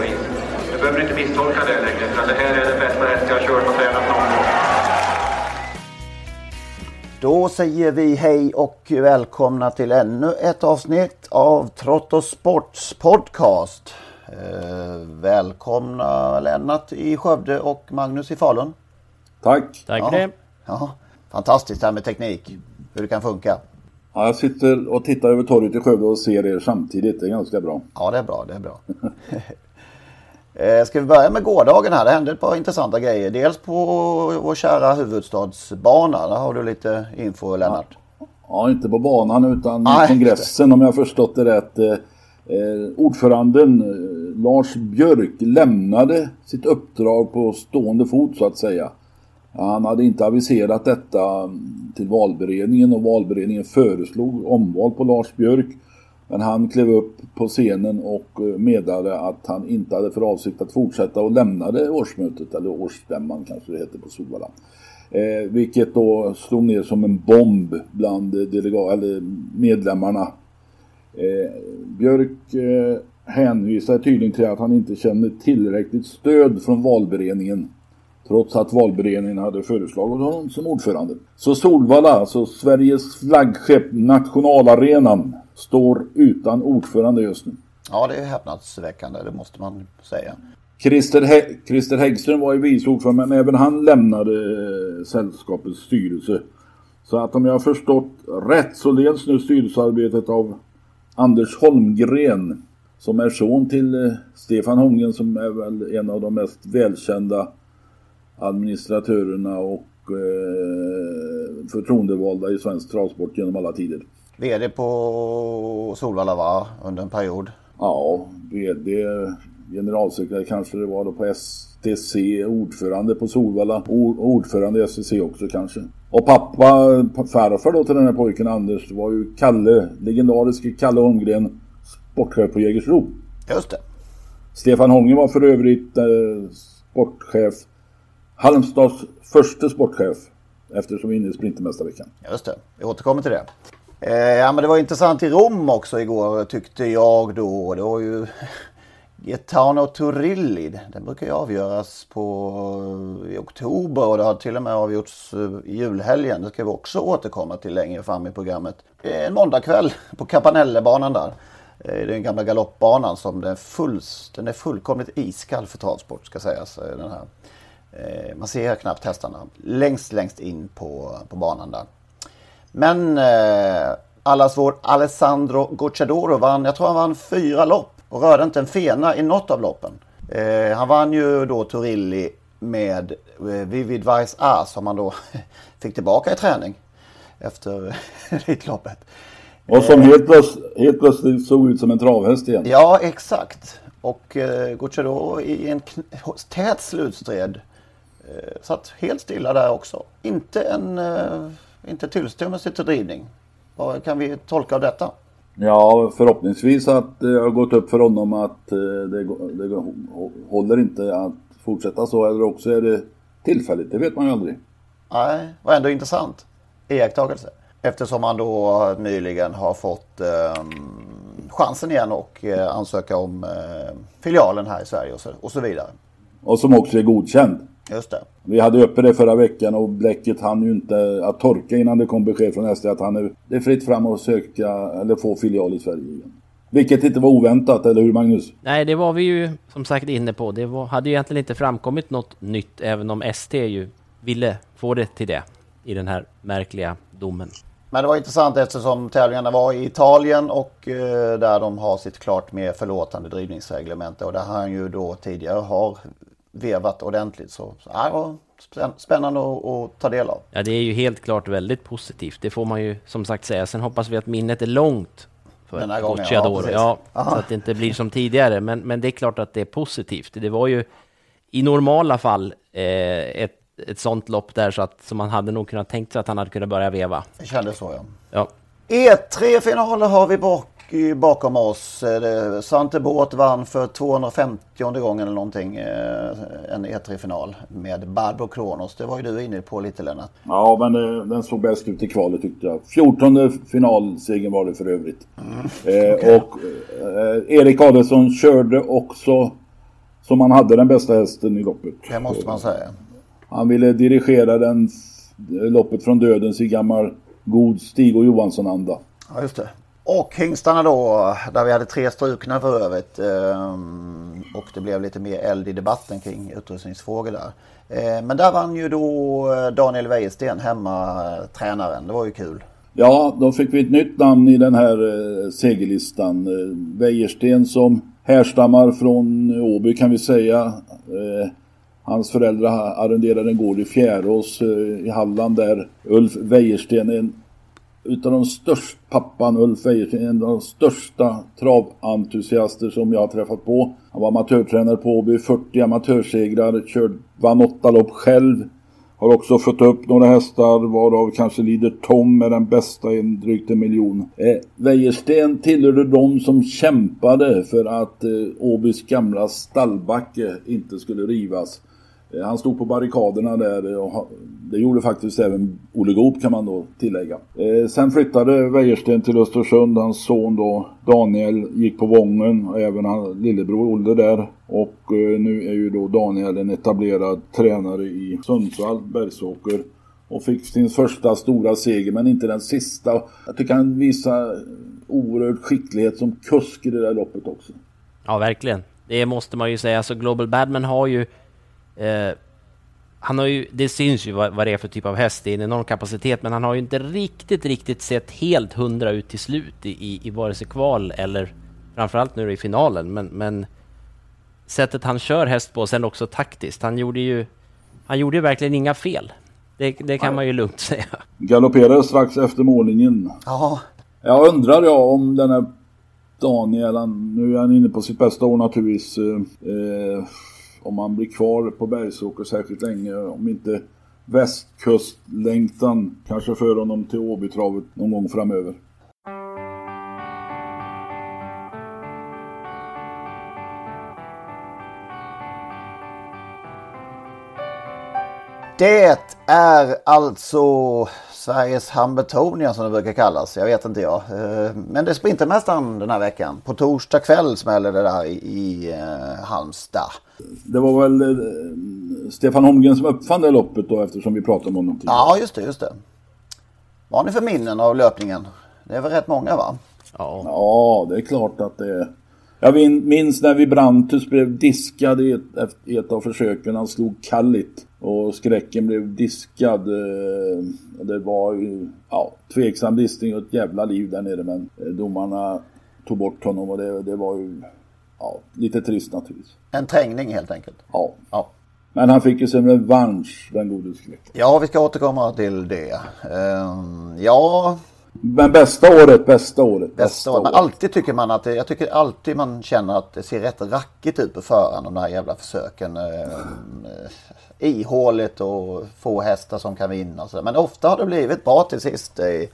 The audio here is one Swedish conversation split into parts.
vis. Jag behöver inte misstolka det längre för att det här är den bästa häst jag har kört och tränat någon gång. Då säger vi hej och välkomna till ännu ett avsnitt av Trott och Sports podcast. Eh, välkomna Lennart i Skövde och Magnus i Falun. Tack. Tack Ja. det. Ja, fantastiskt det här med teknik. Hur det kan funka. Ja, jag sitter och tittar över torget i Skövde och ser er samtidigt. Det är ganska bra. Ja, det är bra. Det är bra. Eh, Ska vi börja med gårdagen här? Det hände ett par intressanta grejer. Dels på vår kära huvudstadsbana. Där har du lite info Lennart. Ja, inte på banan utan Nej, i kongressen om jag har förstått det rätt. Eh, eh, ordföranden Lars Björk lämnade sitt uppdrag på stående fot så att säga. Han hade inte aviserat detta till valberedningen och valberedningen föreslog omval på Lars Björk. Men han klev upp på scenen och eh, meddelade att han inte hade för avsikt att fortsätta och lämnade årsmötet, eller årsstämman kanske det heter på Solvalla. Eh, vilket då slog ner som en bomb bland delega- eller medlemmarna. Eh, Björk eh, hänvisar tydligen till att han inte känner tillräckligt stöd från valberedningen. Trots att valberedningen hade föreslagit honom som ordförande. Så Solvalla, alltså Sveriges flaggskepp, nationalarenan, står utan ordförande just nu. Ja, det är häpnadsväckande. Det måste man säga. Christer, Hä- Christer Häggström var ju vice ordförande men även han lämnade eh, sällskapets styrelse. Så att om jag har förstått rätt så leds nu styrelsearbetet av Anders Holmgren som är son till eh, Stefan Holmgren som är väl en av de mest välkända administratörerna och eh, förtroendevalda i svensk travsport genom alla tider. VD på Solvalla va? Under en period. Ja, VD, generalsekreterare kanske det var då på STC, ordförande på Solvalla, or- ordförande i STC också kanske. Och pappa, farfar då till den här pojken Anders var ju Kalle, legendariske Kalle Holmgren, sportchef på Jägersro. Just det. Stefan Holmgren var för övrigt eh, sportchef, Halmstads första sportchef eftersom vi är inne i Sprintermästarveckan. Just det, vi återkommer till det. Eh, ja, men det var intressant i Rom också igår tyckte jag då. Det var ju Gaetano Turilli. Den brukar ju avgöras på, eh, i oktober och det har till och med avgjorts i julhelgen. Det ska vi också återkomma till längre fram i programmet. En måndagkväll på Campanellebanan där. Eh, det är den gamla galoppbanan som den är, fulls, den är fullkomligt iskall för travsport ska sägas. Den här. Man ser knappt hästarna längst, längst in på, på banan där. Men eh, allas vår Alessandro Gocciadoro vann, jag tror han vann fyra lopp och rörde inte en fena i något av loppen. Eh, han vann ju då Turilli med eh, Vivid Vice A som han då fick tillbaka i träning efter Elitloppet. Och som helt, plöts- helt plötsligt såg ut som en travhäst igen. Ja, exakt. Och eh, Gocciadoro i en tät slutstrid eh, satt helt stilla där också. Inte en eh, inte tillstymmelse till drivning. Vad kan vi tolka av detta? Ja, förhoppningsvis att det har gått upp för honom att eh, det, det håller inte att fortsätta så eller också är det tillfälligt. Det vet man ju aldrig. Nej, var ändå intressant iakttagelse. Eftersom han då nyligen har fått eh, chansen igen och eh, ansöka om eh, filialen här i Sverige och så, och så vidare. Och som också är godkänd. Just det. Vi hade uppe det förra veckan och bläcket hann ju inte att torka innan det kom besked från ST att han är, det är fritt fram att söka eller få filial i Sverige igen. Vilket inte var oväntat, eller hur Magnus? Nej, det var vi ju som sagt inne på. Det var, hade ju egentligen inte framkommit något nytt, även om ST ju ville få det till det i den här märkliga domen. Men det var intressant eftersom tävlingarna var i Italien och eh, där de har sitt klart mer förlåtande drivningsreglemente och där han ju då tidigare har vevat ordentligt. Så, så det var spännande att, att, ta del av. Ja, det är ju helt klart väldigt positivt. Det får man ju som sagt säga. Sen hoppas vi att minnet är långt för Den här gången, ja, ja, så att det inte blir som tidigare. Men, men det är klart att det är positivt. Det var ju i normala fall eh, ett ett sånt lopp där så att så man hade nog kunnat tänkt sig att han hade kunnat börja veva. Det kändes så ja. ja. E3-finaler har vi bak, bakom oss. Svante Båth vann för 250 gången eller någonting eh, en E3-final med Barbro Kronos. Det var ju du inne på lite Lennart. Ja, men eh, den såg bäst ut i kvalet tyckte jag. 14 finalsegern var det för övrigt. Mm. Eh, okay. Och eh, Erik Adelsson körde också som han hade den bästa hästen i loppet. Det måste man säga. Han ville dirigera den loppet från dödens i gammal god Stig och Johansson-anda. Ja, just det. Och hingstarna då, där vi hade tre strukna för övrigt. Ehm, och det blev lite mer eld i debatten kring utrustningsfrågor där. Ehm, men där vann ju då eh, Daniel Wäjersten, hemmatränaren. Det var ju kul. Ja, då fick vi ett nytt namn i den här eh, segerlistan. Eh, Wäjersten som härstammar från Åby kan vi säga. Hans föräldrar arrenderade en gård i Fjärås i Halland där Ulf Wäjersten en utav de största, pappan Ulf Wäjersten, en av de största traventusiaster som jag har träffat på. Han var amatörtränare på Åby, 40 amatörsegrar, körde, vann åtta lopp själv. Har också fått upp några hästar varav kanske lider Tom är den bästa i drygt en miljon. Eh, Wäjersten tillhörde de som kämpade för att eh, Åbys gamla stallbacke inte skulle rivas. Eh, han stod på barrikaderna där och det gjorde faktiskt även Olle Goop kan man då tillägga. Eh, sen flyttade Wäjersten till Östersund. Hans son då Daniel gick på Vången och även hans lillebror Olle där. Och eh, nu är ju då Daniel en etablerad tränare i Sundsvall, Bergsåker. Och fick sin första stora seger men inte den sista. Jag tycker han visar oerhörd skicklighet som kusk i det där loppet också. Ja, verkligen. Det måste man ju säga. Alltså Global Badman har ju Eh, han har ju, det syns ju vad, vad, det är för typ av häst, det är en enorm kapacitet, men han har ju inte riktigt, riktigt sett helt hundra ut till slut i, i, i vare sig kval eller framförallt nu i finalen. Men, men sättet han kör häst på, sen också taktiskt, han gjorde ju, han gjorde ju verkligen inga fel. Det, det kan man ju lugnt säga. Galopperade strax efter målningen. Ja. Jag undrar jag om den här Daniel, han, nu är han inne på sitt bästa år naturligtvis. Eh, eh om han blir kvar på Bergsåker särskilt länge. Om inte västkustlängtan kanske för honom till Åbytravet någon gång framöver. Det är alltså Sveriges Hambertonia som det brukar kallas. Jag vet inte jag. Eh, men det är Sprintermästaren den här veckan. På torsdag kväll smäller det där i eh, Halmstad. Det var väl eh, Stefan Holmgren som uppfann det loppet då eftersom vi pratade om honom tidigare. Ja, just det, just det. Vad har ni för minnen av löpningen? Det är väl rätt många va? Ja, ja det är klart att det är. Jag minns när vi Brantus blev diskad i ett, i ett av försöken. Han slog Kallit och skräcken blev diskad. Eh, det var ju ja, tveksam listning och ett jävla liv där nere men eh, domarna tog bort honom och det, det var ju ja, lite trist naturligtvis. En trängning helt enkelt? Ja. ja. Men han fick ju sin revansch, den gode skräcken. Ja, vi ska återkomma till det. Um, ja, men bästa året, bästa året. Bästa, bästa året. Men alltid tycker man att det, jag tycker alltid man känner att det ser rätt rackigt ut på förhand de där jävla försöken. Ihåligt och få hästar som kan vinna så. Men ofta har det blivit bra till sist. I,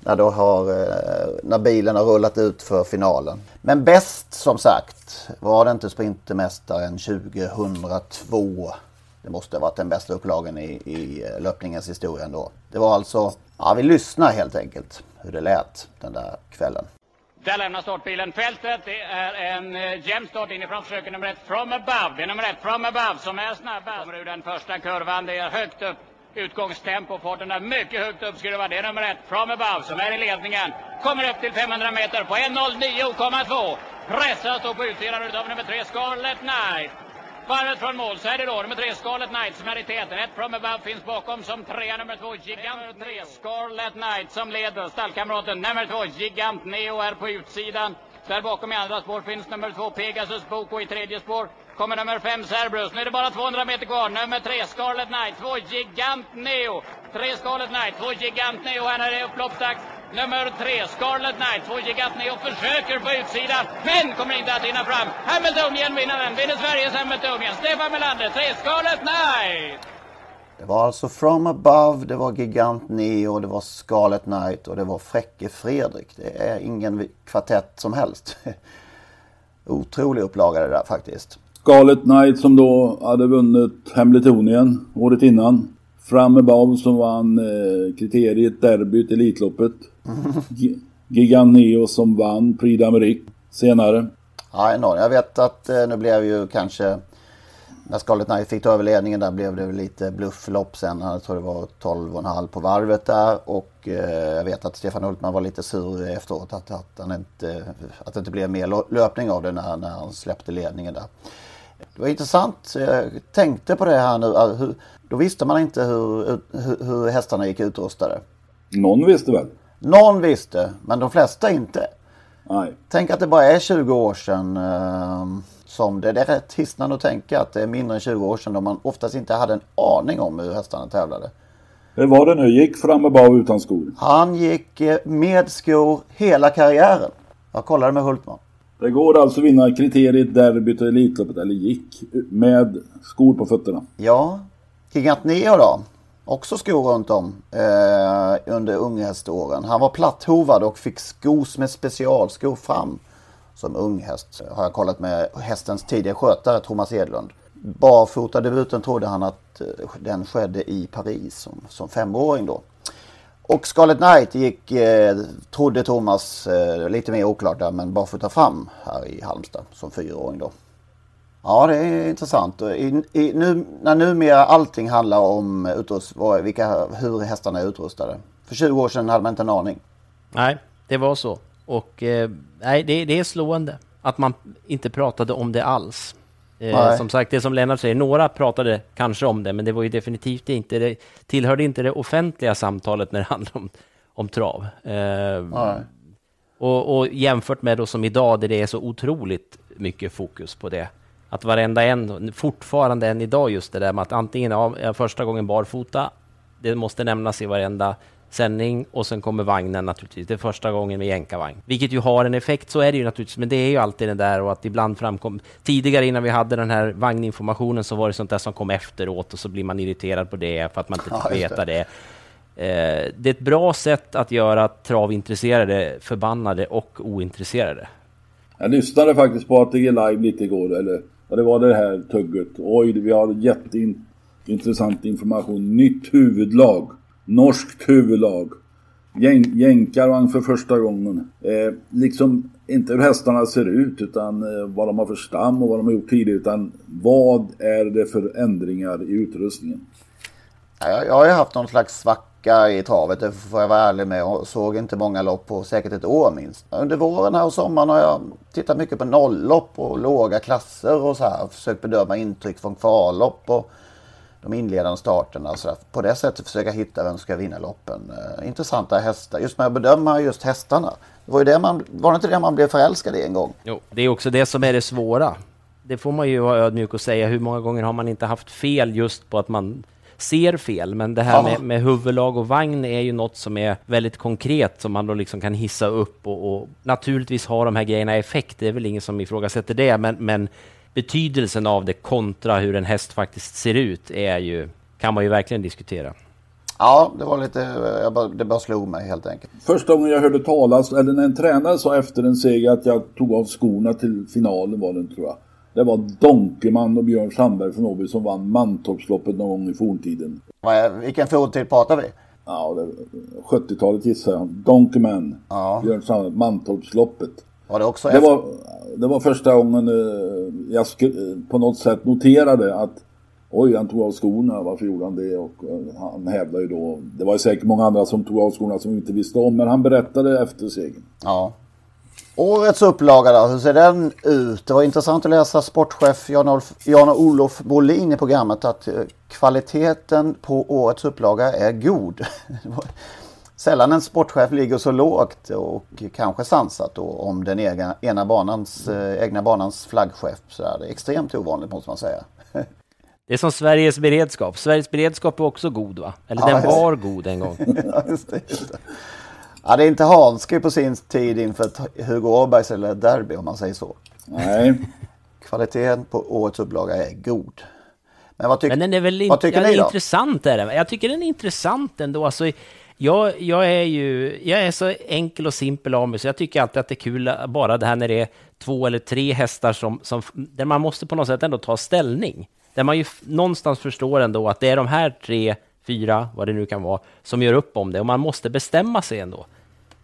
när, då har, eh, när bilen har rullat ut för finalen. Men bäst som sagt var det inte Sprintermästaren 2002. Det måste ha varit den bästa upplagan i, i eh, löpningens historia ändå. Det var alltså, ja vi lyssnar helt enkelt hur det lät den där kvällen. Där lämnar startbilen fältet. Det är en eh, jämn start inifrån. Försöker nummer ett from above. Det är nummer ett from above som är snabbast. Kommer ur den första kurvan. Det är högt upp Utgångstempo, farten är mycket högt uppskruvad. Det är nummer ett, From Above, som är i ledningen. Kommer upp till 500 meter på 1.09,2. Pressas då på utsidan av nummer tre, Scarlet Knight. Varvet från mål så är det då nummer tre Scarlet Knight som är i täten. Ett from above finns bakom som trea nummer två Gigant tre Scarlet Knight som leder. Stallkamraten nummer två Gigant Neo är på utsidan. Där bakom i andra spår finns nummer två Pegasus Boko i tredje spår. Kommer nummer fem Cerberus. Nu är det bara 200 meter kvar. Nummer tre Scarlet Knight. Två Gigant Neo. Tre Scarlet Knight. Två Gigant Neo. Här är det upploppsdags. Nummer tre, Scarlet Knight, två Gigantni och försöker på utsidan, men kommer inte att hinna fram. Hamiltonian vinner den, vinner Sveriges Hamiltonian. Stefan Melander, tre, Scarlet Knight! Det var alltså From Above, det var Gigant Neo, det var Scarlet Knight och det var Fräcke Fredrik. Det är ingen kvartett som helst. Otrolig upplaga det där faktiskt. Scarlet Knight som då hade vunnit Hamiltonien året innan. From Above som vann eh, kriteriet derbyt Elitloppet. Gigant Neo som vann Prix d'Amérique senare. Ja, enormt. Jag vet att eh, nu blev ju kanske när Scarlet Knight fick ta över ledningen där blev det lite blufflopp sen. Jag tror det var 12,5 på varvet där. Och eh, jag vet att Stefan Hultman var lite sur efteråt att, att, han inte, att det inte blev mer löpning av det när, när han släppte ledningen där. Det var intressant. Jag tänkte på det här nu. Hur, då visste man inte hur, hur, hur hästarna gick utrustade. Någon visste väl? Någon visste, men de flesta inte. Nej. Tänk att det bara är 20 år sedan eh, som det, det är rätt hisnande att tänka att det är mindre än 20 år sedan då man oftast inte hade en aning om hur hästarna tävlade. Hur var det nu? Gick fram och bav utan skor? Han gick eh, med skor hela karriären. Jag kollade med Hultman. Det går alltså att vinna kriteriet derbyt och Elitloppet, eller gick, med skor på fötterna. Ja. Gigant Neo då? Också skor runt om eh, under unghäståren. Han var platthovad och fick skos med specialskor fram som unghäst. Har jag kollat med hästens tidigare skötare Thomas Edlund. Barfotadebuten trodde han att eh, den skedde i Paris som, som femåring då. Och Scarlet Knight gick, eh, trodde Thomas, eh, lite mer oklart där, men barfota fram här i Halmstad som fyraåring då. Ja, det är intressant. I, i, nu, när numera allting handlar om utrust, vilka, hur hästarna är utrustade. För 20 år sedan hade man inte en aning. Nej, det var så. Och eh, nej, det, det, är slående att man inte pratade om det alls. Eh, som sagt, det som Lennart säger, några pratade kanske om det, men det var ju definitivt inte, det tillhörde inte det offentliga samtalet när det handlade om, om trav. Eh, och, och, jämfört med då som idag, där det är så otroligt mycket fokus på det. Att varenda en, fortfarande än idag, just det där med att antingen ja, första gången barfota, det måste nämnas i varenda sändning och sen kommer vagnen naturligtvis. Det är första gången med jänkarvagn. Vilket ju har en effekt, så är det ju naturligtvis. Men det är ju alltid det där och att ibland framkom... Tidigare innan vi hade den här vagninformationen så var det sånt där som kom efteråt och så blir man irriterad på det för att man inte fick ja, veta det. Eh, det är ett bra sätt att göra travintresserade förbannade och ointresserade. Jag lyssnade faktiskt på ATG Live lite igår, eller och det var det här tugget. Oj, vi har jätteintressant information. Nytt huvudlag. Norskt huvudlag. Jän jänkarvagn för första gången. Eh, liksom inte hur hästarna ser ut utan eh, vad de har för stam och vad de har gjort tidigare. Utan vad är det för ändringar i utrustningen? Jag, jag har ju haft någon slags svacka i travet, det får jag vara ärlig med. Och såg inte många lopp på säkert ett år minst. Under våren här och sommaren har jag tittat mycket på nolllopp och låga klasser och så här. Försökt bedöma intryck från kvallopp och de inledande starterna. Så på det sättet försöka hitta vem som ska vinna loppen. Eh, intressanta hästar. Just med att bedöma just hästarna. Det var, ju det man, var det inte det man blev förälskad i en gång? Jo, det är också det som är det svåra. Det får man ju vara ödmjuk och säga. Hur många gånger har man inte haft fel just på att man ser fel, men det här ja. med, med huvudlag och vagn är ju något som är väldigt konkret som man då liksom kan hissa upp och, och naturligtvis har de här grejerna effekt. Det är väl ingen som ifrågasätter det, men, men betydelsen av det kontra hur en häst faktiskt ser ut är ju, kan man ju verkligen diskutera. Ja, det var lite, jag bara, det bara slog mig helt enkelt. Första gången jag hörde talas, eller när en tränare sa efter en seger att jag tog av skorna till finalen var det tror jag. Det var Donkeman och Björn Sandberg från Åby som vann Mantorpsloppet någon gång i forntiden. Vilken forntid pratar vi? Ja, 70-talet gissar jag. Donkeman, ja. Björn Sandberg, Mantorpsloppet. Var det också det var, det var första gången eh, jag på något sätt noterade att Oj, han tog av skorna, varför gjorde han det? Och eh, han hävdar ju då, det var ju säkert många andra som tog av skorna som inte visste om, men han berättade efter segern. Ja. Årets upplaga då, hur ser den ut? Det var intressant att läsa sportchef Jan-Olof Bolin i programmet att eh, kvaliteten på årets upplaga är god. Sällan en sportchef ligger så lågt och kanske sansat då om den egna, ena banans, eh, egna banans flaggskepp. Så det är extremt ovanligt måste man säga. Det är som Sveriges beredskap. Sveriges beredskap är också god va? Eller ja, den var god en gång. ja, just det, just det. Ja, det är inte Hanske på sin tid inför ett Hugo Åbergs eller derby om man säger så. Nej. Kvaliteten på årets upplaga är god. Men vad, tyck Men den är väl vad tycker ja, ni då? Intressant är den. Jag tycker den är intressant ändå. Alltså, jag, jag är ju jag är så enkel och simpel av mig, så jag tycker alltid att det är kul bara det här när det är två eller tre hästar som, som, där man måste på något sätt ändå ta ställning. Där man ju någonstans förstår ändå att det är de här tre, fyra, vad det nu kan vara, som gör upp om det och man måste bestämma sig ändå.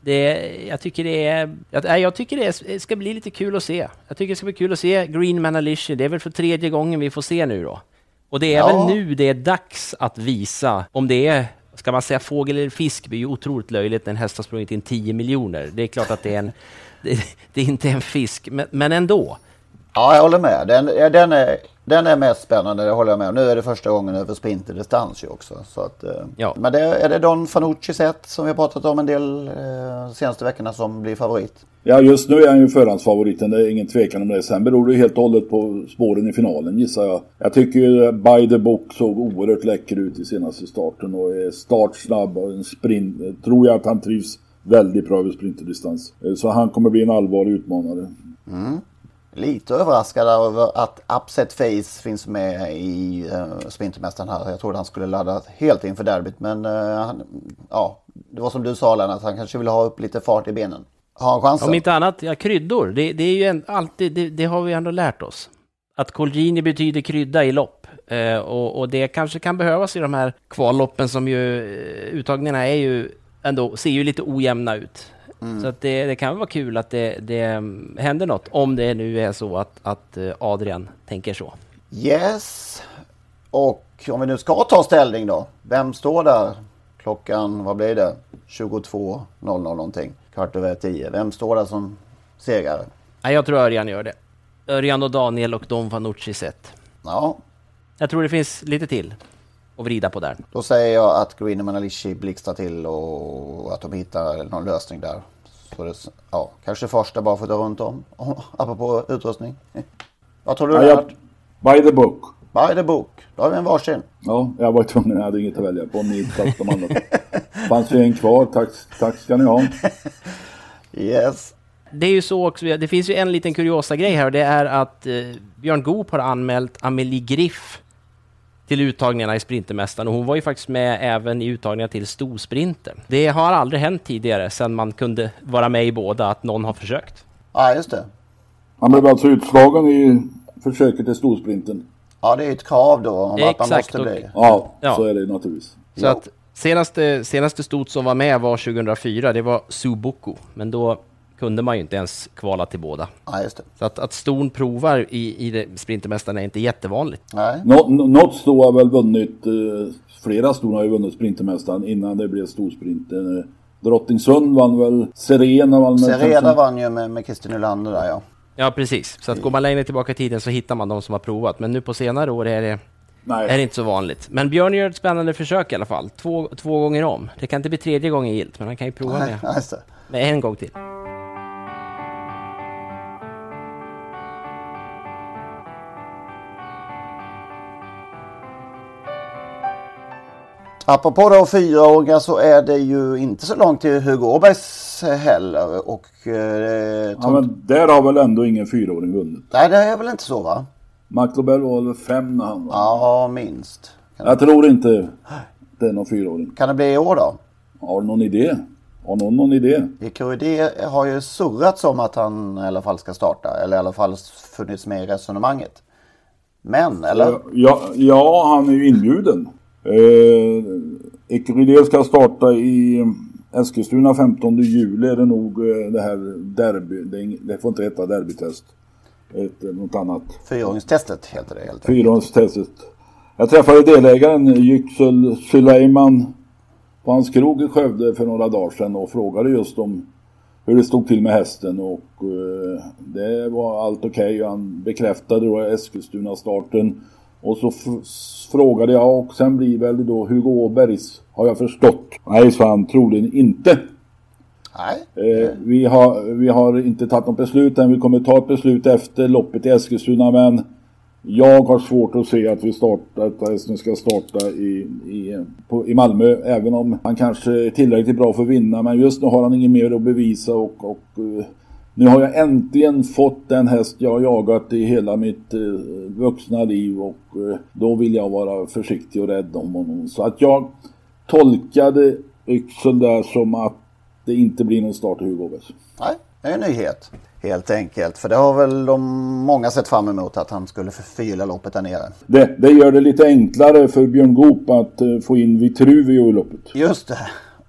Det, jag tycker det är, jag, jag tycker det ska bli lite kul att se. Jag tycker det ska bli kul att se Green Manalishi. Det är väl för tredje gången vi får se nu då. Och det är ja. väl nu det är dags att visa om det är ska man säga fågel eller fisk det blir ju otroligt löjligt när en häst har sprungit in 10 miljoner. Det är klart att det är en, det, det är inte en fisk, men, men ändå. Ja, jag håller med. Den, den, är, den är mest spännande, det håller jag med om. Nu är det första gången över sprinterdistans ju också. Så att, eh, ja. Men det, är det Don Fanucci sett som vi har pratat om en del eh, senaste veckorna som blir favorit? Ja, just nu är han ju förhandsfavoriten. Det är ingen tvekan om det. Sen beror det helt och hållet på spåren i finalen gissar jag. Jag tycker ju By the Book såg oerhört läcker ut i senaste starten och är startsnabb och en sprint. Tror jag att han trivs väldigt bra över sprinterdistans. Eh, så han kommer bli en allvarlig utmanare. Mm lite överraskad över att Upset Face finns med i uh, Sprintermästaren här. Jag trodde han skulle ladda helt inför derbyt. Men uh, han, ja, det var som du sa Lennart, han kanske vill ha upp lite fart i benen. Har han chansen? Om inte annat, ja kryddor. Det, det är ju en, alltid, det, det, har vi ändå lärt oss. Att Colgini betyder krydda i lopp. Uh, och, och, det kanske kan behövas i de här kvalloppen som ju, uttagningarna är ju ändå, ser ju lite ojämna ut. Mm. Så att det, det, kan vara kul att det, det händer något, om det nu är så att, att eh, Adrian tänker så. Yes, och om vi nu ska ta ställning då. Vem står där klockan, vad blir det, 22.00 någonting, kvart över 10. Vem står där som segrare? Jag tror Örjan gör det. Örjan och Daniel och Don Fanucci sett. Ja. Jag tror det finns lite till att vrida på där. Då säger jag att Green och Manalishi blixtrar till och att de hittar någon lösning där. Så det, ja, kanske första bara för att runt om, apropå utrustning. Vad tror du? Ja, jag, by the book. By the book. Då har vi en varsin. Ja, jag var tvungen. Jag hade inget att välja på. Ni tack de andra. fanns ju en kvar. Tack, tack ska ni ha. yes. Det är ju så också, det finns ju en liten kuriosa grej här och det är att eh, Björn Goop har anmält Amelie Griff till uttagningarna i Sprintermästaren och hon var ju faktiskt med även i uttagningarna till storsprinten. Det har aldrig hänt tidigare sedan man kunde vara med i båda att någon har försökt. Ja, just det. Han blev alltså utslagen i försöket till storsprinten. Ja, det är ett krav då om Exakt, att man måste bli. Ja, ja, så är det naturligtvis. Så ja. att senaste, senaste stot som var med var 2004, det var Subuku. Men då kunde man ju inte ens kvala till båda. Ja, just det. Så att, att ston provar i, i Sprintermästaren är inte jättevanligt. Nej. Nå, något sto har väl vunnit, eh, flera ston har ju vunnit Sprintermästaren innan det blev storsprinten. Eh, Drottningsund vann väl, Serena vann med... Serena vann ju med, med Kristin Nylander där ja. Ja precis, så att går man längre tillbaka i tiden så hittar man de som har provat. Men nu på senare år är det, Nej. är det inte så vanligt. Men Björn gör ett spännande försök i alla fall. Två, två gånger om. Det kan inte bli tredje gången gilt, men han kan ju prova Nej, med, med en gång till. Apropå då fyraåringar så är det ju inte så långt till Hugo Åbergs heller. Och, eh, ja, men där har väl ändå ingen fyraåring vunnit? Nej, det är väl inte så va? McLobel var väl fem när han var? Ja, minst. Kan jag det... tror inte det är någon fyraåring. Kan det bli i år då? Har du någon idé? Har någon någon idé? Ikuridi har ju surrats om att han i alla fall ska starta. Eller i alla fall funnits med i resonemanget. Men, eller? Ja, ja han är ju inbjuden. Eh, Ekerydé ska starta i Eskilstuna 15 juli är det nog eh, det här derby. Det, det får inte heta derbytest. Ett, något annat. Fyraåringstestet heter det helt enkelt. Fyraåringstestet. Jag träffade delägaren Yüksel Süleyman på hans krog i Skövde för några dagar sedan och frågade just om hur det stod till med hästen och eh, det var allt okej. Okay. Han bekräftade då Eskilstuna-starten och så frågade jag och sen blir väl då Hugo Åbergs har jag förstått. Nej, sa han troligen inte. Nej. Eh, vi, har, vi har inte tagit något beslut än. Vi kommer ta ett beslut efter loppet i Eskilstuna men jag har svårt att se att vi startar, att hästen ska starta i, i, på, i Malmö. Även om han kanske är tillräckligt bra för att vinna. Men just nu har han inget mer att bevisa och, och uh, nu har jag äntligen fått den häst jag har jagat i hela mitt uh, vuxna liv och uh, då vill jag vara försiktig och rädd om honom. Så att jag tolkade Yxel där som att det inte blir någon start i Hugo Nej, det är en nyhet. Helt enkelt. För det har väl de många sett fram emot att han skulle förfylla loppet där nere. Det, det gör det lite enklare för Björn Goop att uh, få in Vitruvio i loppet. Just det.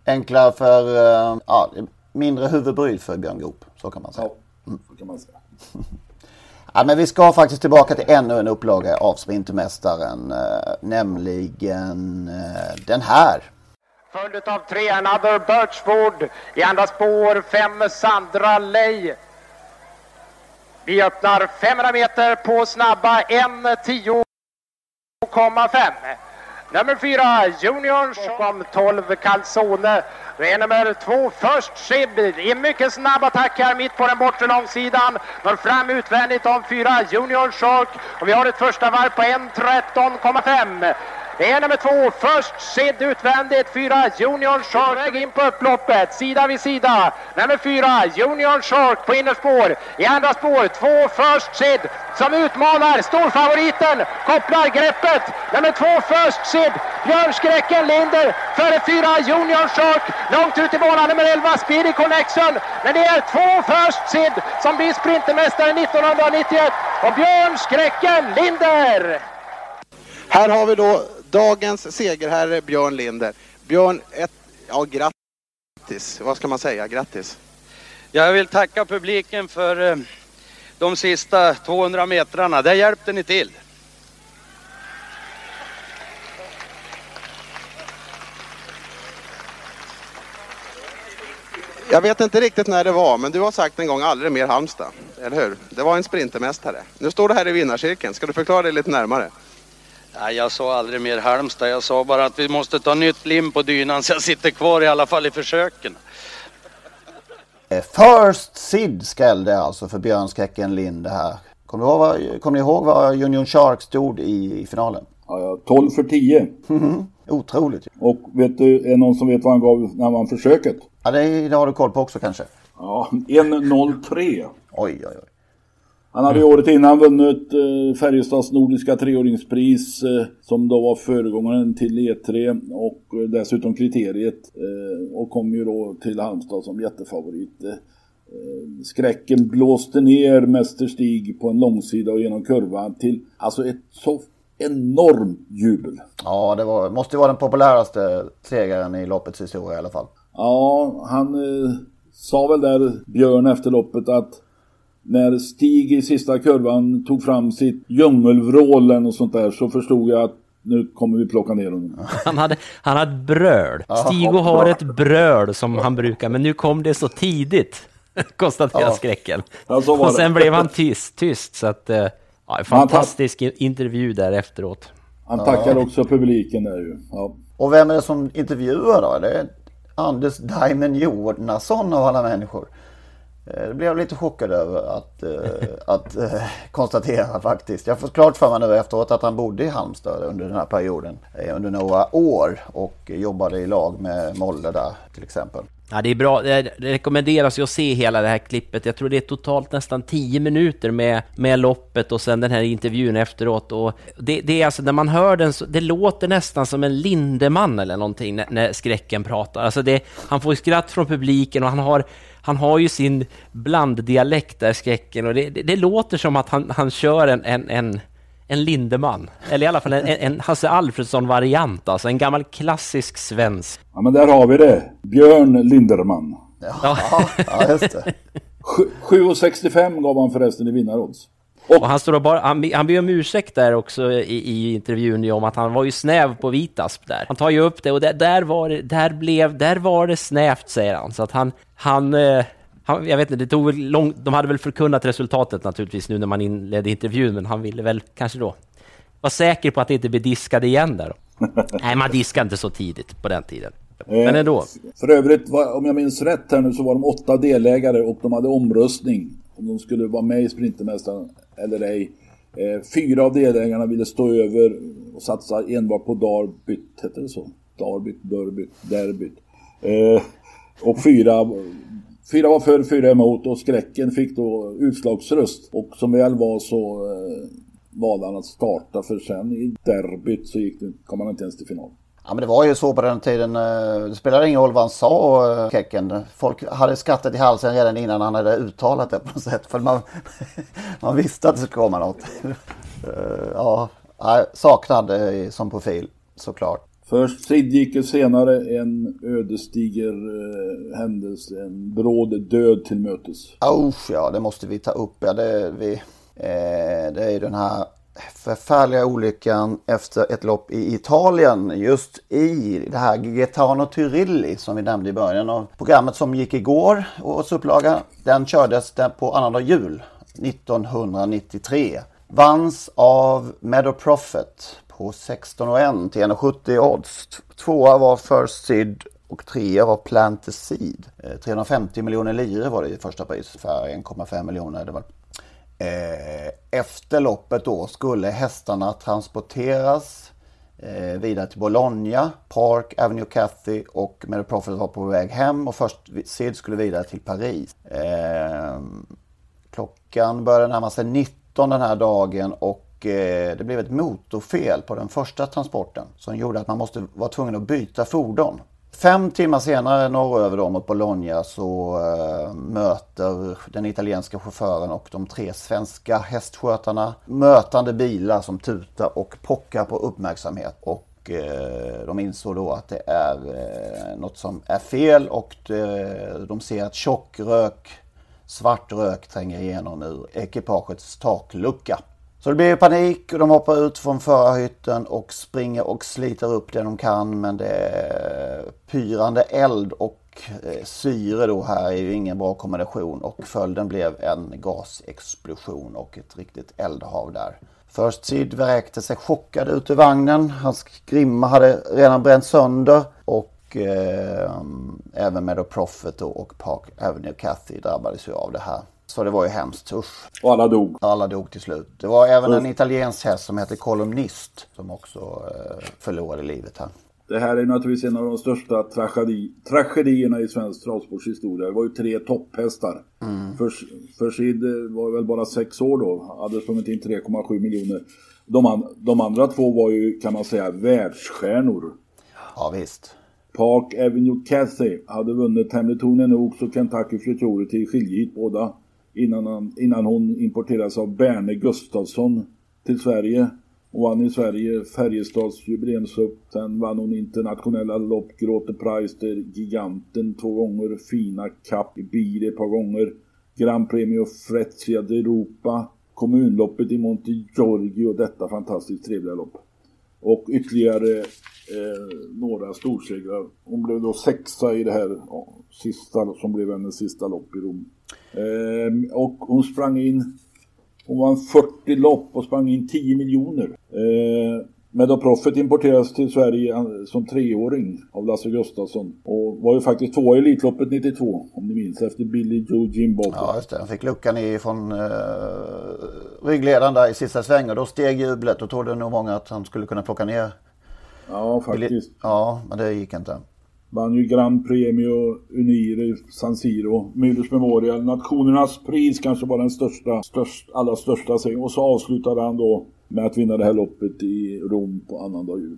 Enklare för, uh, ja, mindre huvudbry för Björn Goop. Så kan man säga. Ja, så kan man säga. Ja, men vi ska faktiskt tillbaka till ännu en upplaga av Sprintermästaren. Uh, nämligen den här. Följd av tre Another Birchwood. I andra spår fem Sandra Ley. Vi öppnar 500 meter på snabba 1.10,5. Nummer 4 Junior om 12 Calzone. Det är nummer 2 Först Shib i mycket snabb attack här mitt på den bortre långsidan. Når fram utvändigt om 4 Junior Shark och vi har ett första varv på 1.13,5. Det är nummer två, först Sid utvändigt, fyra. Junior Shark väg in på upploppet, sida vid sida. Nummer fyra. Junior Shark på innerspår. I andra spår, två. Först Sid som utmanar storfavoriten, kopplar greppet. Nummer två. Först Sid, Björnskräcken Linder före fyra. Junior Shark. Långt ut i banan. Nummer 11 Speedy Connection. Men det är två. Först Sid som blir sprintermästare 1991 och Björnskräcken Linder. Här har vi då dagens segerherre Björn Linder. Björn, ett, ja grattis. Vad ska man säga? Grattis. Jag vill tacka publiken för eh, de sista 200 metrarna. Där hjälpte ni till. Jag vet inte riktigt när det var, men du har sagt en gång aldrig mer Halmstad. Eller hur? Det var en sprintermästare. Nu står du här i vinnarcirkeln. Ska du förklara det lite närmare? Nej, jag sa aldrig mer Halmstad. Jag sa bara att vi måste ta nytt lim på dynan så jag sitter kvar i alla fall i försöken. Eh, First Sid skrällde alltså för Björnskräcken Lind det här. Kommer ni, ihåg vad, kommer ni ihåg vad Union Shark stod i, i finalen? Ja, 12 för 10. Otroligt. Och vet du, är det någon som vet vad han gav när han vann försöket? Ja, det, det har du koll på också kanske. Ja, 1.03. Oj, oj, oj. Han hade ju året innan vunnit eh, Färjestads Nordiska treåringspris eh, som då var föregångaren till E3 och eh, dessutom kriteriet eh, och kom ju då till Halmstad som jättefavorit. Skräcken blåste ner Mäster Stig på en långsida och genom kurvan till alltså ett så enormt jubel. Ja, det var, måste vara den populäraste segern i loppets historia i alla fall. Ja, han sa väl där Björn efter loppet att när Stig i sista kurvan tog fram sitt djungelvrål och sånt där så förstod jag att nu kommer vi plocka ner honom. Han hade, han hade ett bröl. Stigo har ett bröl som han brukar, men nu kom det så tidigt, konstaterar ja. skräcken. Ja, och sen blev han tyst, tyst så att, eh, ja, fantastisk intervju där efteråt. Han tackar ja. också publiken där ju. Ja. Och vem är det som intervjuar då? Det är Anders Diamond Jonason av alla människor. Eh, det blev jag lite chockad över att, eh, att eh, konstatera faktiskt. Jag har fått klart för mig nu efteråt att han bodde i Halmstad under den här perioden. Under några år och jobbade i lag med Molle där till exempel. Ja, det är bra. Det rekommenderas ju att se hela det här klippet. Jag tror det är totalt nästan 10 minuter med, med loppet och sen den här intervjun efteråt. Och det, det är alltså, när man hör den, så, det låter nästan som en Lindeman eller någonting när, när skräcken pratar. Alltså det, han får skratt från publiken och han har han har ju sin blanddialekt där, skräcken, och det, det, det, låter som att han, han kör en, en, en, en Lindeman, eller i alla fall en, en Hasse Alfredsson-variant, alltså en gammal klassisk svensk. Ja, men där har vi det. Björn Linderman. Ja, ja just det. 7,65 gav han förresten i vinnarodds. Och han, står och bara, han, han ber om ursäkt där också i, i intervjun om att han var ju snäv på Vitasp där. Han tar ju upp det och där, där, var, det, där, blev, där var det snävt säger han. Så att han, han, eh, han jag vet inte, det tog lång, de hade väl förkunnat resultatet naturligtvis nu när man inledde intervjun, men han ville väl kanske då vara säker på att det inte blir diskad igen där. Nej, man diskade inte så tidigt på den tiden. Men ändå. Eh, för övrigt, om jag minns rätt här nu så var de åtta delägare och de hade omröstning om de skulle vara med i Sprintermästaren eller ej. Eh, fyra av delägarna ville stå över och satsa enbart på Darbyt, heter det så? Darbyt, Derbyt, Derbyt. Eh, och fyra, fyra var för, fyra emot och skräcken fick då utslagsröst. Och som väl var så eh, valde han att starta för sen i derbyt så gick det, kom han inte ens till final. Ja men det var ju så på den tiden. Eh, det spelade ingen roll vad han sa, eh, Kecken. Folk hade skrattat i halsen redan innan han hade uttalat det på något sätt. För man, man visste att det skulle komma något. Ja, saknad som profil såklart. Först Fridrike, senare en ödesdiger eh, händelse, en bråd död till mötes. Usch, ja, det måste vi ta upp. Ja, det, vi, eh, det är ju den här förfärliga olyckan efter ett lopp i Italien just i det här Gaetano Turilli som vi nämnde i början av programmet som gick igår, årets upplaga. Den kördes på annandag jul 1993. Vanns av Meadow Prophet på 16,1 till 1,70 odds. Tvåa var First Seed och trea var Plant the Seed. 350 miljoner lire var det i första pris, för 1,5 miljoner. Det var eh, efter loppet då skulle hästarna transporteras eh, vidare till Bologna, Park, Avenue Cathy och Mary Profit var på väg hem och först Sid skulle vidare till Paris. Eh, klockan började närma sig 19 den här dagen och Eh, det blev ett motorfel på den första transporten som gjorde att man måste vara tvungen att byta fordon. Fem timmar senare norröver då mot Bologna så uh, möter den italienska chauffören och de tre svenska hästskötarna mötande bilar som tutar och pockar på uppmärksamhet. Och uh, de insåg då att det är uh, något som är fel och de ser att tjock rök, svart rök tränger igenom ur ekipagets taklucka. Så det blir panik och de hoppar ut från förarhytten och springer och sliter upp det de kan. Men det är pyrande eld och eh, syre då här är ju ingen bra kombination och följden blev en gasexplosion och ett riktigt eldhav där. First Seed vräkte sig chockad ut ur vagnen. Hans grimma hade redan bränt sönder och eh, även Meadow Profit och Park Avenue Cathy drabbades ju av det här. Så det var ju hemskt. Usch. Och alla dog. Alla dog till slut. Det var även en italiensk häst som hette Kolumnist som också eh, förlorade livet här. Det här är naturligtvis en av de största tragedi tragedierna i svensk travsportshistoria. Det var ju tre topphästar. Mm. För, för Sid var väl bara sex år då. Hade sprungit in 3,7 miljoner. De, an, de andra två var ju kan man säga världsstjärnor. Ja visst. Park Avenue Cathy hade vunnit Hamilton Oaks och Kentucky Futurity i skiljit båda innan, han, innan hon importerades av Berne Gustafsson till Sverige och vann i Sverige Färjestads jubileumslopp. Sen vann hon internationella lopp, Gråte Preister, Giganten två gånger, Fina Cup i Bier ett par gånger, Grand Premio Frezia d'Europa, kommunloppet i Monte Giorgio, detta fantastiskt trevliga lopp. Och ytterligare eh, några storsegrar. Hon blev då sexa i det här ja, sista som blev hennes sista lopp i Rom. Eh, och hon sprang in, hon vann 40 lopp och sprang in 10 miljoner. Eh, Meadow Profit importerades till Sverige som treåring av Lasse Gustafsson och var ju faktiskt tvåa i Elitloppet 92 om ni minns efter Billy Joe Jimbo. Ja just det, han fick luckan ifrån uh, ryggledaren där i sista svängen. Då steg jublet och trodde nog många att han skulle kunna plocka ner. Ja faktiskt. Ja men det gick inte. Vann ju Grand Premio Unire San Siro, Müllers Memorial, Nationernas pris kanske var den största, störst, allra största segern. Och så avslutade han då med att vinna det här loppet i Rom på annandag jul.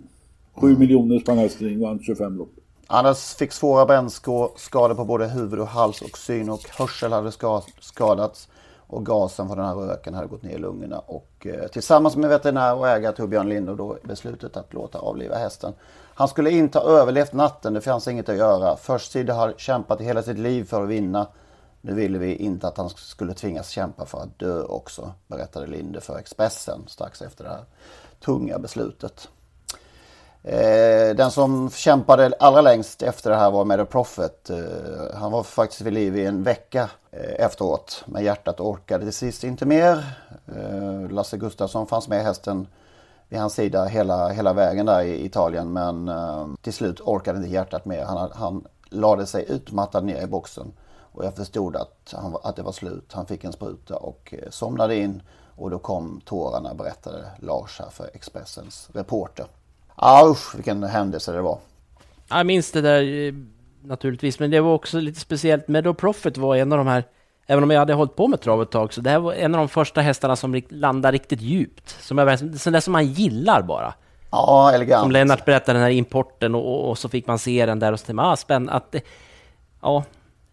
7 mm. miljoner sprang hästen vann 25 lopp. Anders fick svåra brännskador på både huvud och hals och syn och hörsel hade skadats. Och gasen från den här röken hade gått ner i lungorna. Och eh, tillsammans med veterinär och ägare Torbjörn Lindor då beslutet att låta avliva hästen. Han skulle inte ha överlevt natten, det fanns inget att göra. Först Sid har kämpat i hela sitt liv för att vinna. Nu ville vi inte att han skulle tvingas kämpa för att dö också, berättade Linde för Expressen strax efter det här tunga beslutet. Eh, den som kämpade allra längst efter det här var Meadow Prophet. Eh, han var faktiskt vid liv i en vecka eh, efteråt. Men hjärtat orkade till sist inte mer. Eh, Lasse Gustafsson fanns med hästen vid hans sida hela, hela vägen där i Italien. Men eh, till slut orkade inte hjärtat mer. Han, han lade sig utmattad ner i boxen. Och jag förstod att, han, att det var slut. Han fick en spruta och eh, somnade in. Och då kom tårarna berättade Lars här för Expressens reporter. Ja usch vilken händelse det var. Jag minns det där eh, naturligtvis, men det var också lite speciellt. Meadow Profit var en av de här, även om jag hade hållit på med trav ett tag, så det här var en av de första hästarna som landade riktigt djupt. Som jag, sån där som man gillar bara. Ja, elegant. Som Lennart berättade, den här importen och, och, och så fick man se den där och så tänkte man, ah, spännande. Att det, ja,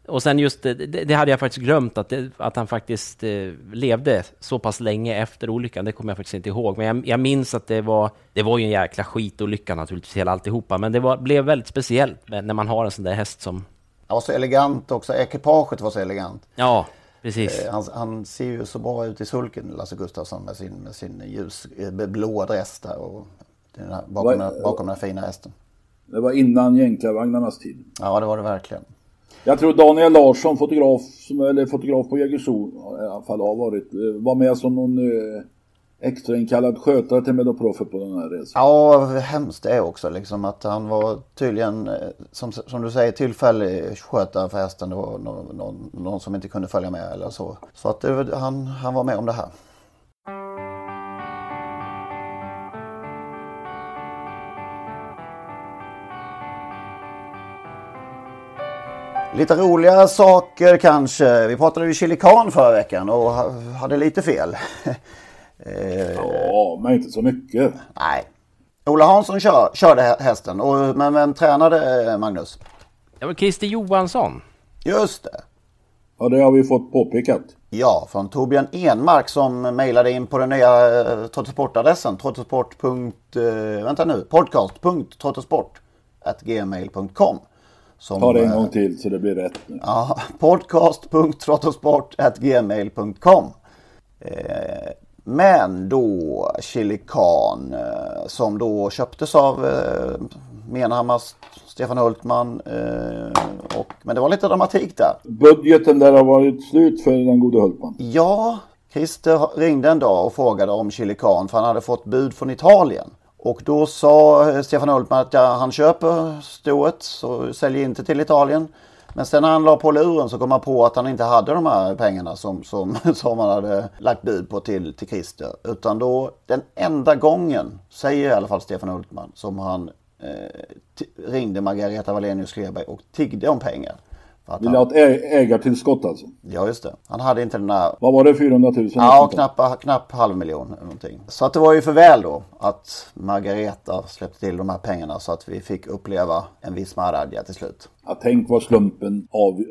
och sen just det, det, hade jag faktiskt glömt att, det, att han faktiskt eh, levde så pass länge efter olyckan. Det kommer jag faktiskt inte ihåg. Men jag, jag minns att det var, det var ju en jäkla skitolycka naturligtvis, hela alltihopa. Men det var, blev väldigt speciellt när man har en sån där häst som... Ja, så elegant också. Ekipaget var så elegant. Ja, precis. Eh, han, han, ser ju så bra ut i sulken, Lasse Gustafsson, med sin, med sin ljus, eh, blåa dress där och den här, bakom, var, den, bakom den här fina hästen. Det var innan jänkarvagnarnas tid. Ja, det var det verkligen. Jag tror Daniel Larsson, fotograf, eller fotograf på Jägersro, i alla fall har varit, eh, var med som någon eh, extrainkallad skötare till Medoproffet på den här resan. Ja, hemskt det också liksom att han var tydligen, eh, som, som du säger, tillfällig skötare för hästen. Det var någon, någon, någon som inte kunde följa med eller så. Så att det, han, han var med om det här. Lite roligare saker kanske. Vi pratade ju chilikan förra veckan och hade lite fel. Eh, ja, men inte så mycket. Nej. Ola Hansson kör, körde hästen, och, men vem tränade eh, Magnus? Det var Christer Johansson. Just det. Ja, det har vi fått påpekat. Ja, från Torbjörn Enmark som mejlade in på den nya eh, Trottosport-adressen. Trottosport. Eh, vänta nu. Podcast.trottosport.gmail.com som, Ta det en gång eh, till så det blir rätt. Nu. Ja, podcast.trottosport.gmail.com eh, Men då Chilikan eh, som då köptes av Menhammars Stefan Hultman. Och, men det var lite dramatik där. Budgeten där har varit slut för den gode Hultman. Ja, Christer ringde en dag och frågade om Chilikan för han hade fått bud från Italien. Och då sa eh, Stefan Hultman att ja, han köper stoet och säljer inte till Italien. Men sen när han la på luren så kom han på att han inte hade de här pengarna som, som, som han hade lagt bud på till, till Christer. Utan då den enda gången, säger i alla fall Stefan Hultman, som han eh, ringde Margareta Wallenius Kleberg och tiggde om pengar. Vill ha ett ägartillskott alltså? Ja, just det. Han hade inte den där... Vad var det, 400 000? Ja, knappt knapp halv miljon någonting. Så att det var ju för väl då att Margareta släppte till de här pengarna så att vi fick uppleva en viss Maradja till slut. Ja, tänk vad slumpen av...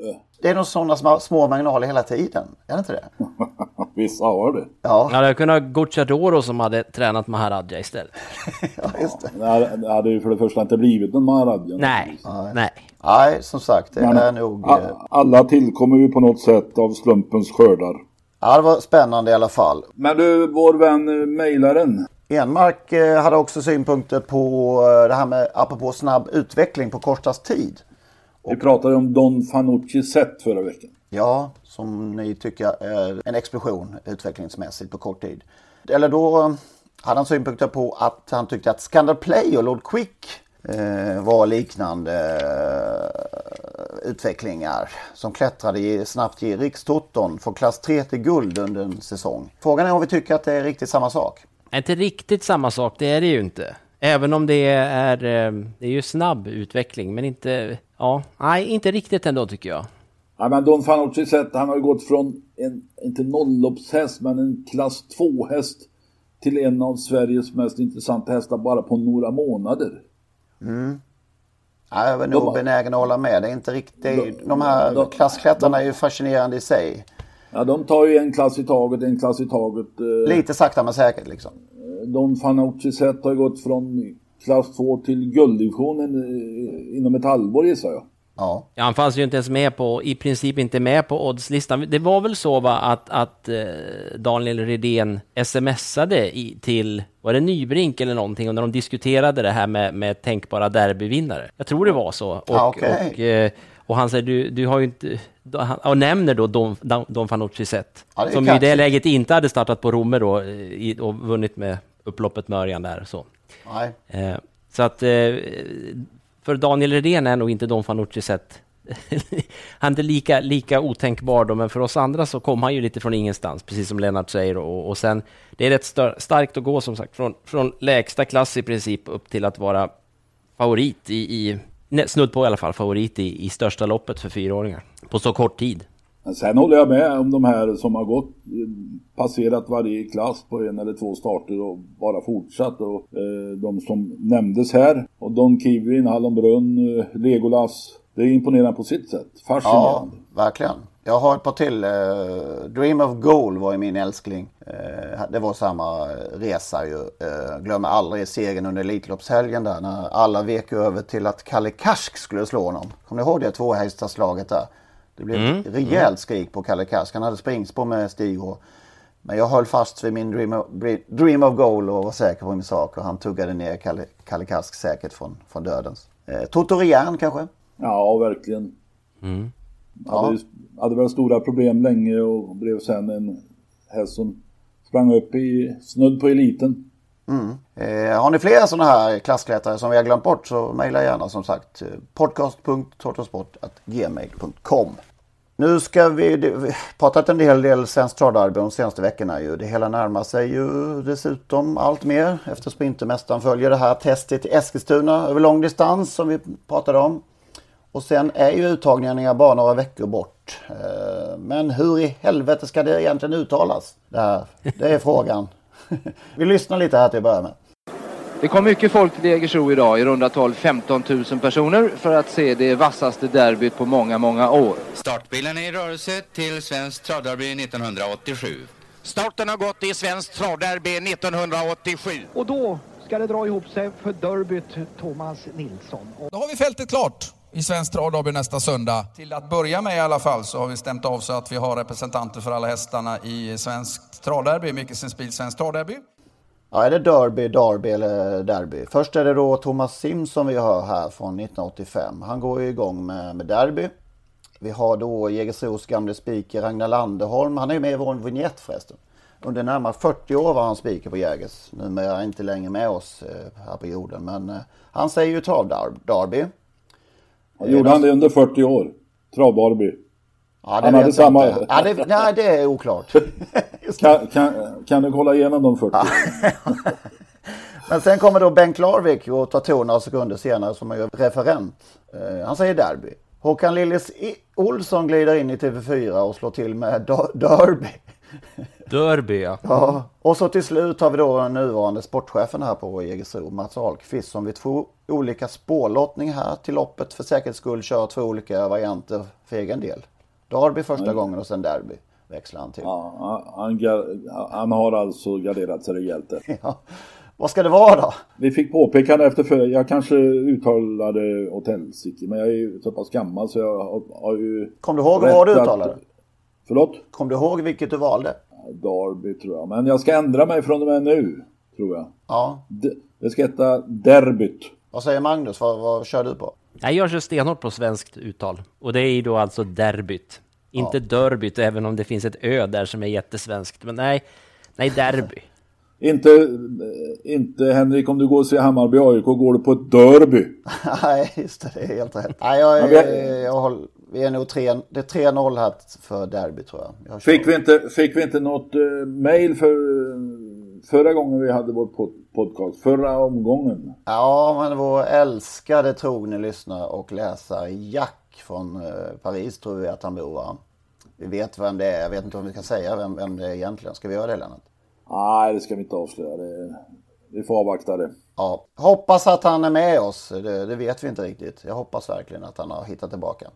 Det är nog sådana små marginaler hela tiden, är det inte det? Vissa har det. Ja. Ja, det kunde ha Gucciadoro som hade tränat Maharadja istället. ja, just det. Det hade ju för det första inte blivit någon Maharadja. Nej, nej. Nej, som sagt, det Men är nog... Alla tillkommer ju på något sätt av slumpens skördar. Ja, det var spännande i alla fall. Men du, vår vän eh, mejlaren. Enmark eh, hade också synpunkter på eh, det här med, apropå snabb utveckling på kortast tid. Vi pratade om Don Fanucci set förra veckan. Ja, som ni tycker är en explosion utvecklingsmässigt på kort tid. Eller då hade han synpunkter på att han tyckte att Scandal Play och Lord Quick eh, var liknande eh, utvecklingar som klättrade snabbt i rikstoton från klass 3 till guld under en säsong. Frågan är om vi tycker att det är riktigt samma sak? Inte riktigt samma sak, det är det ju inte. Även om det är, eh, det är ju snabb utveckling, men inte, ja, nej, inte riktigt ändå tycker jag. Ja, men Don Fanucci sett, han har ju gått från en, inte nollloppshäst, men en klass 2-häst till en av Sveriges mest intressanta hästar bara på några månader. Mm. Ja, jag är nog benägen att hålla med. Det är inte riktigt, de, de här de, klassklättrarna är ju fascinerande i sig. Ja, de tar ju en klass i taget, en klass i taget. Eh, Lite sakta men säkert liksom. Eh, Don Fanucci sett har gått från klass 2 till gulddivisionen eh, inom ett halvår gissar jag. Ja. Ja, han fanns ju inte ens med på, i princip inte med på oddslistan. Det var väl så va, att, att eh, Daniel Redén smsade i, till, var det Nybrink eller någonting, och när de diskuterade det här med, med tänkbara derbyvinnare. Jag tror det var så. Och, Ja, okej. och, eh, och han säger, du, du har ju inte, och nämner då Don, Don, Don Fanucci Zet, Ja, som i det läget inte hade startat på Romme då, eh, i, och vunnit med upploppet med Örjan där. Så. Nej. Eh, så att eh, för Daniel Redén är nog inte Don Fanucci sett. han är inte lika, lika otänkbar då, men för oss andra så kom han ju lite från ingenstans, precis som Lennart säger. Och, och sen, det är rätt stör, starkt att gå som sagt från, från lägsta klass i princip upp till att vara favorit i, i snudd på i alla fall, favorit i, i största loppet för fyraåringar på så kort tid. Men sen håller jag med om de här som har gått, passerat varje klass på en eller två starter och bara fortsatt. Och, eh, de som nämndes här, och Don Kivin, Hallonbrunn, eh, Legolas. Det är imponerande på sitt sätt. Fascinerande. Ja, verkligen. Jag har ett par till. Eh, Dream of Goal var ju min älskling. Eh, det var samma eh, resa ju. Glömmer aldrig segern under Elitloppshelgen där när alla vek över till att Kalle Karsk skulle slå honom. Kommer ni ihåg det tvåhästaslaget där? Det blev Mm, ett rejält skrik på Kalle Karsk. Han hade springspår med Stig och men jag höll fast vid min dream of, dream of goal och var säker på min sak. Och han tuggade ner Kalle, Kalle Karsk säkert från, från dödens. Eh, Toto Rian kanske? Ja, verkligen. Mm. Hade, hade väl stora problem länge och blev sen en häst som sprang upp i snudd på eliten. Mm. Eh, har ni fler sådana här klassklättrare som vi har glömt bort så mejla gärna som sagt eh, podcast.tortosport.gmail.com nu ska vi, vi pratat en hel del Svenskt travderby de senaste veckorna ju. Det hela närmar sig ju dessutom allt mer eftersom Sprintermästaren följer det här testet i Eskilstuna över lång distans som vi pratade om. Och sen är ju uttagningarna bara några veckor bort. Eh, men hur i helvete ska det egentligen uttalas? Det, här, det är frågan. Vi lyssnar lite här till att börja med. Det kom mycket folk till Jägersro idag, i runda tal 15 000 personer, för att se det vassaste derbyt på många, många år. Startbilen är i rörelse till Svenskt travderby 1987. Starten har gått i Svenskt travderby 1987. Och då ska det dra ihop sig för derbyt Thomas Nilsson. Och Då har vi fältet klart i Svenskt travderby nästa söndag. Till att börja med i alla fall så har vi stämt av så att vi har representanter för alla hästarna i Svenskt travderby, Mickelsen Spiel Svenskt travderby. Ja, är det Derby, Derby eller Derby? Först är det då Thomas Simpson vi hör här från 1985. Han går ju igång med, med Derby. Vi har då Jägersros gamle speaker Ragnar Landerholm. Han är ju med i vår vignett förresten. Under närmare 40 år var han speaker på Jägers. Numera är han inte längre med oss eh, här på jorden. Men eh, han säger ju travderby. Gjorde han det under 40 år? Travderby. Ja, det han hade samma... Ja, det, nej, det är oklart. kan, kan, kan du kolla igenom de 40? Men sen kommer då Bengt Larvik och tar ton några sekunder senare som är referent. Eh, han säger derby. Håkan Lillis Olsson glider in i TV4 och slår till med der- derby. Derby, ja. Ja, och så till slut har vi då den nuvarande sportchefen här på Jägersro, Mats Ahlqvist, som vid två olika spårlottning här till loppet för säkerhets skull kör två olika varianter för egen del. Derby första Mm. gången och sen derby växlar han till. Ja, han, han har alltså garderat sig rejält. Ja. Vad ska det vara då? Vi fick påpekande efter för jag kanske uttalade åt helsike, men jag är ju så pass gammal så jag har, har ju... Kom du ihåg vad du att- uttalade? Förlåt? Kom du ihåg vilket du valde? Derby tror jag, men jag ska ändra mig från och med nu, tror jag. Ja. Det ska heta Derbyt. Vad säger Magnus? Vad, vad kör du på? Nej, jag kör stenhårt på svenskt uttal. Och det är ju då alltså derbyt. Inte derbyt, även om det finns ett ö där som är jättesvenskt. Men nej, nej derby. Inte, inte Henrik, om du går och ser Hammarby AIK, går du på ett derby. Nej, just det. Det är helt rätt. Nej, jag, Ja, jag, vi- jag, håller, vi är nog tre, det är 3-0 här för derby tror jag. jag. Fick vi inte, fick vi inte något uh, mail för, förra gången vi hade vår pod, podcast? Förra omgången? Ja, men vår älskade trogne lyssnare och läsare Jack från eh, Paris tror vi att han bor va? Vi vet vem det är. Jag vet inte om vi ska säga vem, vem det är egentligen. Ska vi göra det Lennart? Nej, det ska vi inte avslöja. Det, vi får avvakta det. Ja, hoppas att han är med oss. Det, det vet vi inte riktigt. Jag hoppas verkligen att han har hittat tillbaka.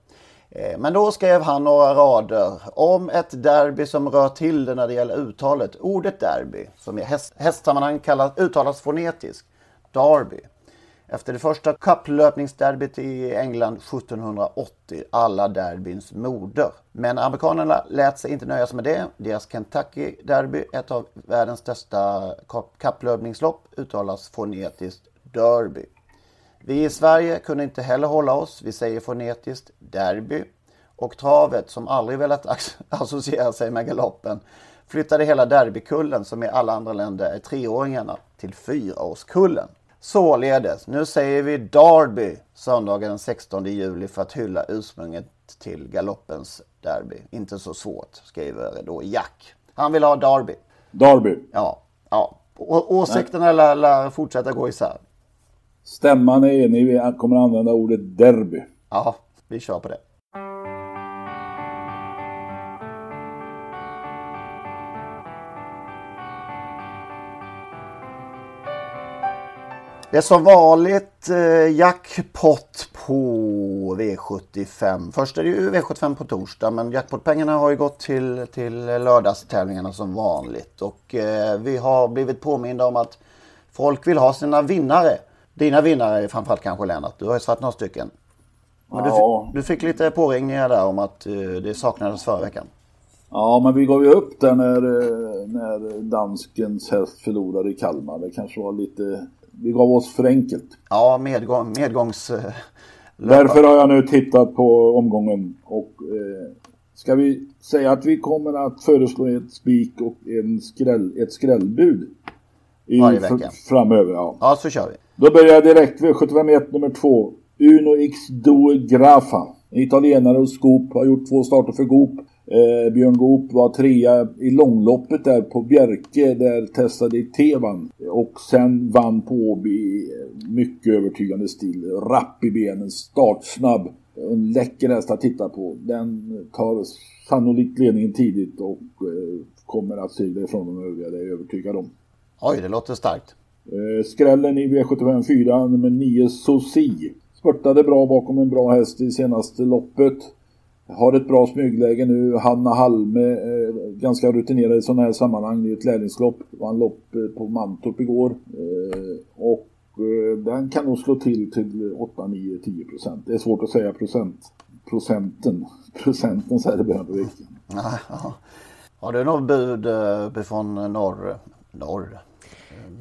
Eh, men då skrev han några rader om ett derby som rör till det när det gäller uttalet. Ordet derby, som i häst, hästsammanhang kallas, uttalas fonetiskt, derby, Efter det första kapplöpningsderbyt i England 1780, alla derbyns moder. Men amerikanerna lät sig inte nöja sig med det. Deras Kentucky Derby, ett av världens största kapplöpningslopp, uttalas fonetiskt Derby. Vi i Sverige kunde inte heller hålla oss. Vi säger fonetiskt Derby. Och travet, som aldrig velat associera sig med galoppen, flyttade hela derbykullen, som i alla andra länder är treåringarna, till fyraårskullen. Således, nu säger vi Derby söndagen den 16 juli för att hylla ursprunget till galoppens derby. Inte så svårt, skriver då Jack. Han vill ha Derby. Derby. Ja, ja. Å åsikterna lär, lär fortsätta gå isär. Stämman är enig, vi kommer använda ordet derby. Ja, vi kör på det. Det är som vanligt eh, jackpot på V75. Först är det ju V75 på torsdag men jackpotpengarna har ju gått till, till lördagstävlingarna som vanligt. Och eh, vi har blivit påminda om att folk vill ha sina vinnare. Dina vinnare är framförallt kanske Lennart. Du har ju satt några stycken. Men Ja. du, du fick lite påringningar där om att eh, det saknades förra veckan. Ja, men vi gav ju upp där när, eh, när danskens häst förlorade i Kalmar. Det kanske var lite... Vi gav oss för enkelt. Ja, medgång, medgångs... eh, Därför har jag nu tittat på omgången och eh, ska vi säga att vi kommer att föreslå ett spik och en skräll, ett skrällbud i Varje vecka. framöver. Ja. Ja, så kör vi. Då börjar jag direkt vid 75 nummer 2. Uno X Due Grafa. Italienare och Goop har gjort två starter för Goop. Eh, Björn Goop var trea i långloppet där på Bjerke där testade Tevan. Och sen vann på Åby i mycket övertygande stil. Rapp i benen, startsnabb. En läcker häst att titta på. Den tar sannolikt ledningen tidigt och eh, kommer att segla ifrån de övriga, det är jag övertygad om. Oj, det låter starkt. Eh, skrällen i V75 4, nummer 9, Sosi. Spurtade bra bakom en bra häst i senaste loppet. Har ett bra smygläge nu. Hanna Halme, eh, ganska rutinerad i sådana här sammanhang. Det är ett lärlingslopp. Vann lopp eh, på Mantorp igår. Eh, och eh, den kan nog slå till till 8, 9, 10 procent. Det är svårt att säga procent. Procenten. Procenten säger det behöver vi inte. Ja, ja. Har du något bud eh, från norr? Norr?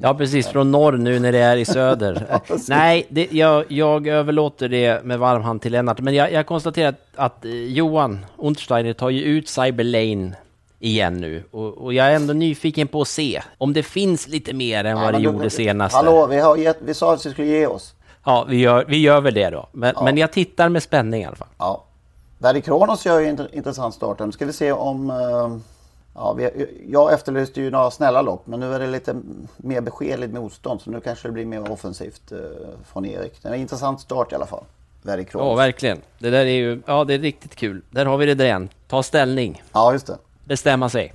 Ja, precis. Från norr nu när det är i söder. Ja. Nej, det, jag, jag överlåter det med varm hand till Lennart. Men jag, jag konstaterar att, att eh, Johan Untersteiner tar ju ut Cyber Lane igen nu. Och, och jag är ändå nyfiken på att se om det finns lite mer än vad det gjorde senast. Hallå, vi, har gett, vi sa att vi skulle ge oss. Ja, vi gör, vi gör väl det då. Men, men jag tittar med spänning i alla fall. Ja. Verdi Kronos gör ju en intressant start. Nu ska vi se om... eh, Ja, vi, jag efterlyste ju några snälla lopp, men nu är det lite mer beskedligt motstånd. Så nu kanske det blir mer offensivt eh, från Erik. Det är en intressant start i alla fall. Kronos. Ja, verkligen. Det där är ju, ja det är riktigt kul. Där har vi det där igen. Ta ställning. Ja, just det. Bestämma sig.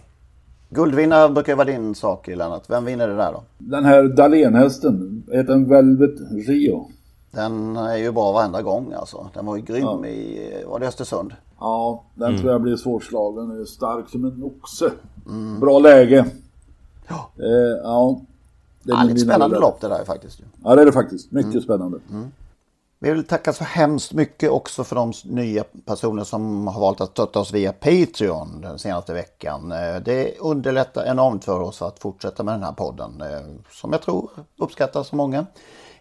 Guldvinnare brukar ju vara din sak, Lennart. Vem vinner det där då? Den här Dahlénhästen, heter den Velvet Rio? Den är ju bra varenda gång alltså. Den var ju grym i, var det Östersund? Ja, den Mm. tror jag blir svårslagen. Är stark som en oxe. Bra läge. Ja. Eh, ja. Det Ja, blir lite spännande lopp det där faktiskt. Ja, det är det faktiskt. Mycket Mm. spännande. Vi vill tacka så hemskt mycket också för de nya personer som har valt att stötta oss via Patreon den senaste veckan. Eh, det underlättar enormt för oss att fortsätta med den här podden eh, som jag tror uppskattas av många.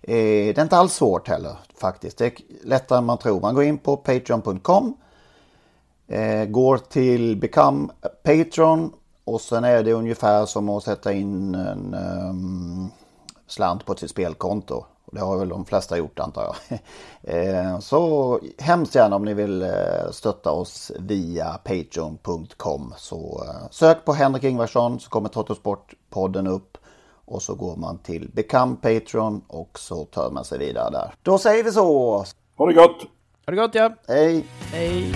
Eh, det är inte alls svårt heller faktiskt. Det är lättare än man tror. Man går in på patreon.com går till Become Patreon och sen är det ungefär som att sätta in en ehm, slant på sitt spelkonto. Det har väl de flesta gjort antar jag. Eh, Så hemskt gärna om ni vill eh, stötta oss via patreon.com. Så eh, sök på Henrik Ingvarsson så kommer Trottosport-podden upp. Och så går man till Become Patreon och så tar man sig vidare där. Då säger vi så! Ha det gott! Ha det gott ja! Hej! Hej!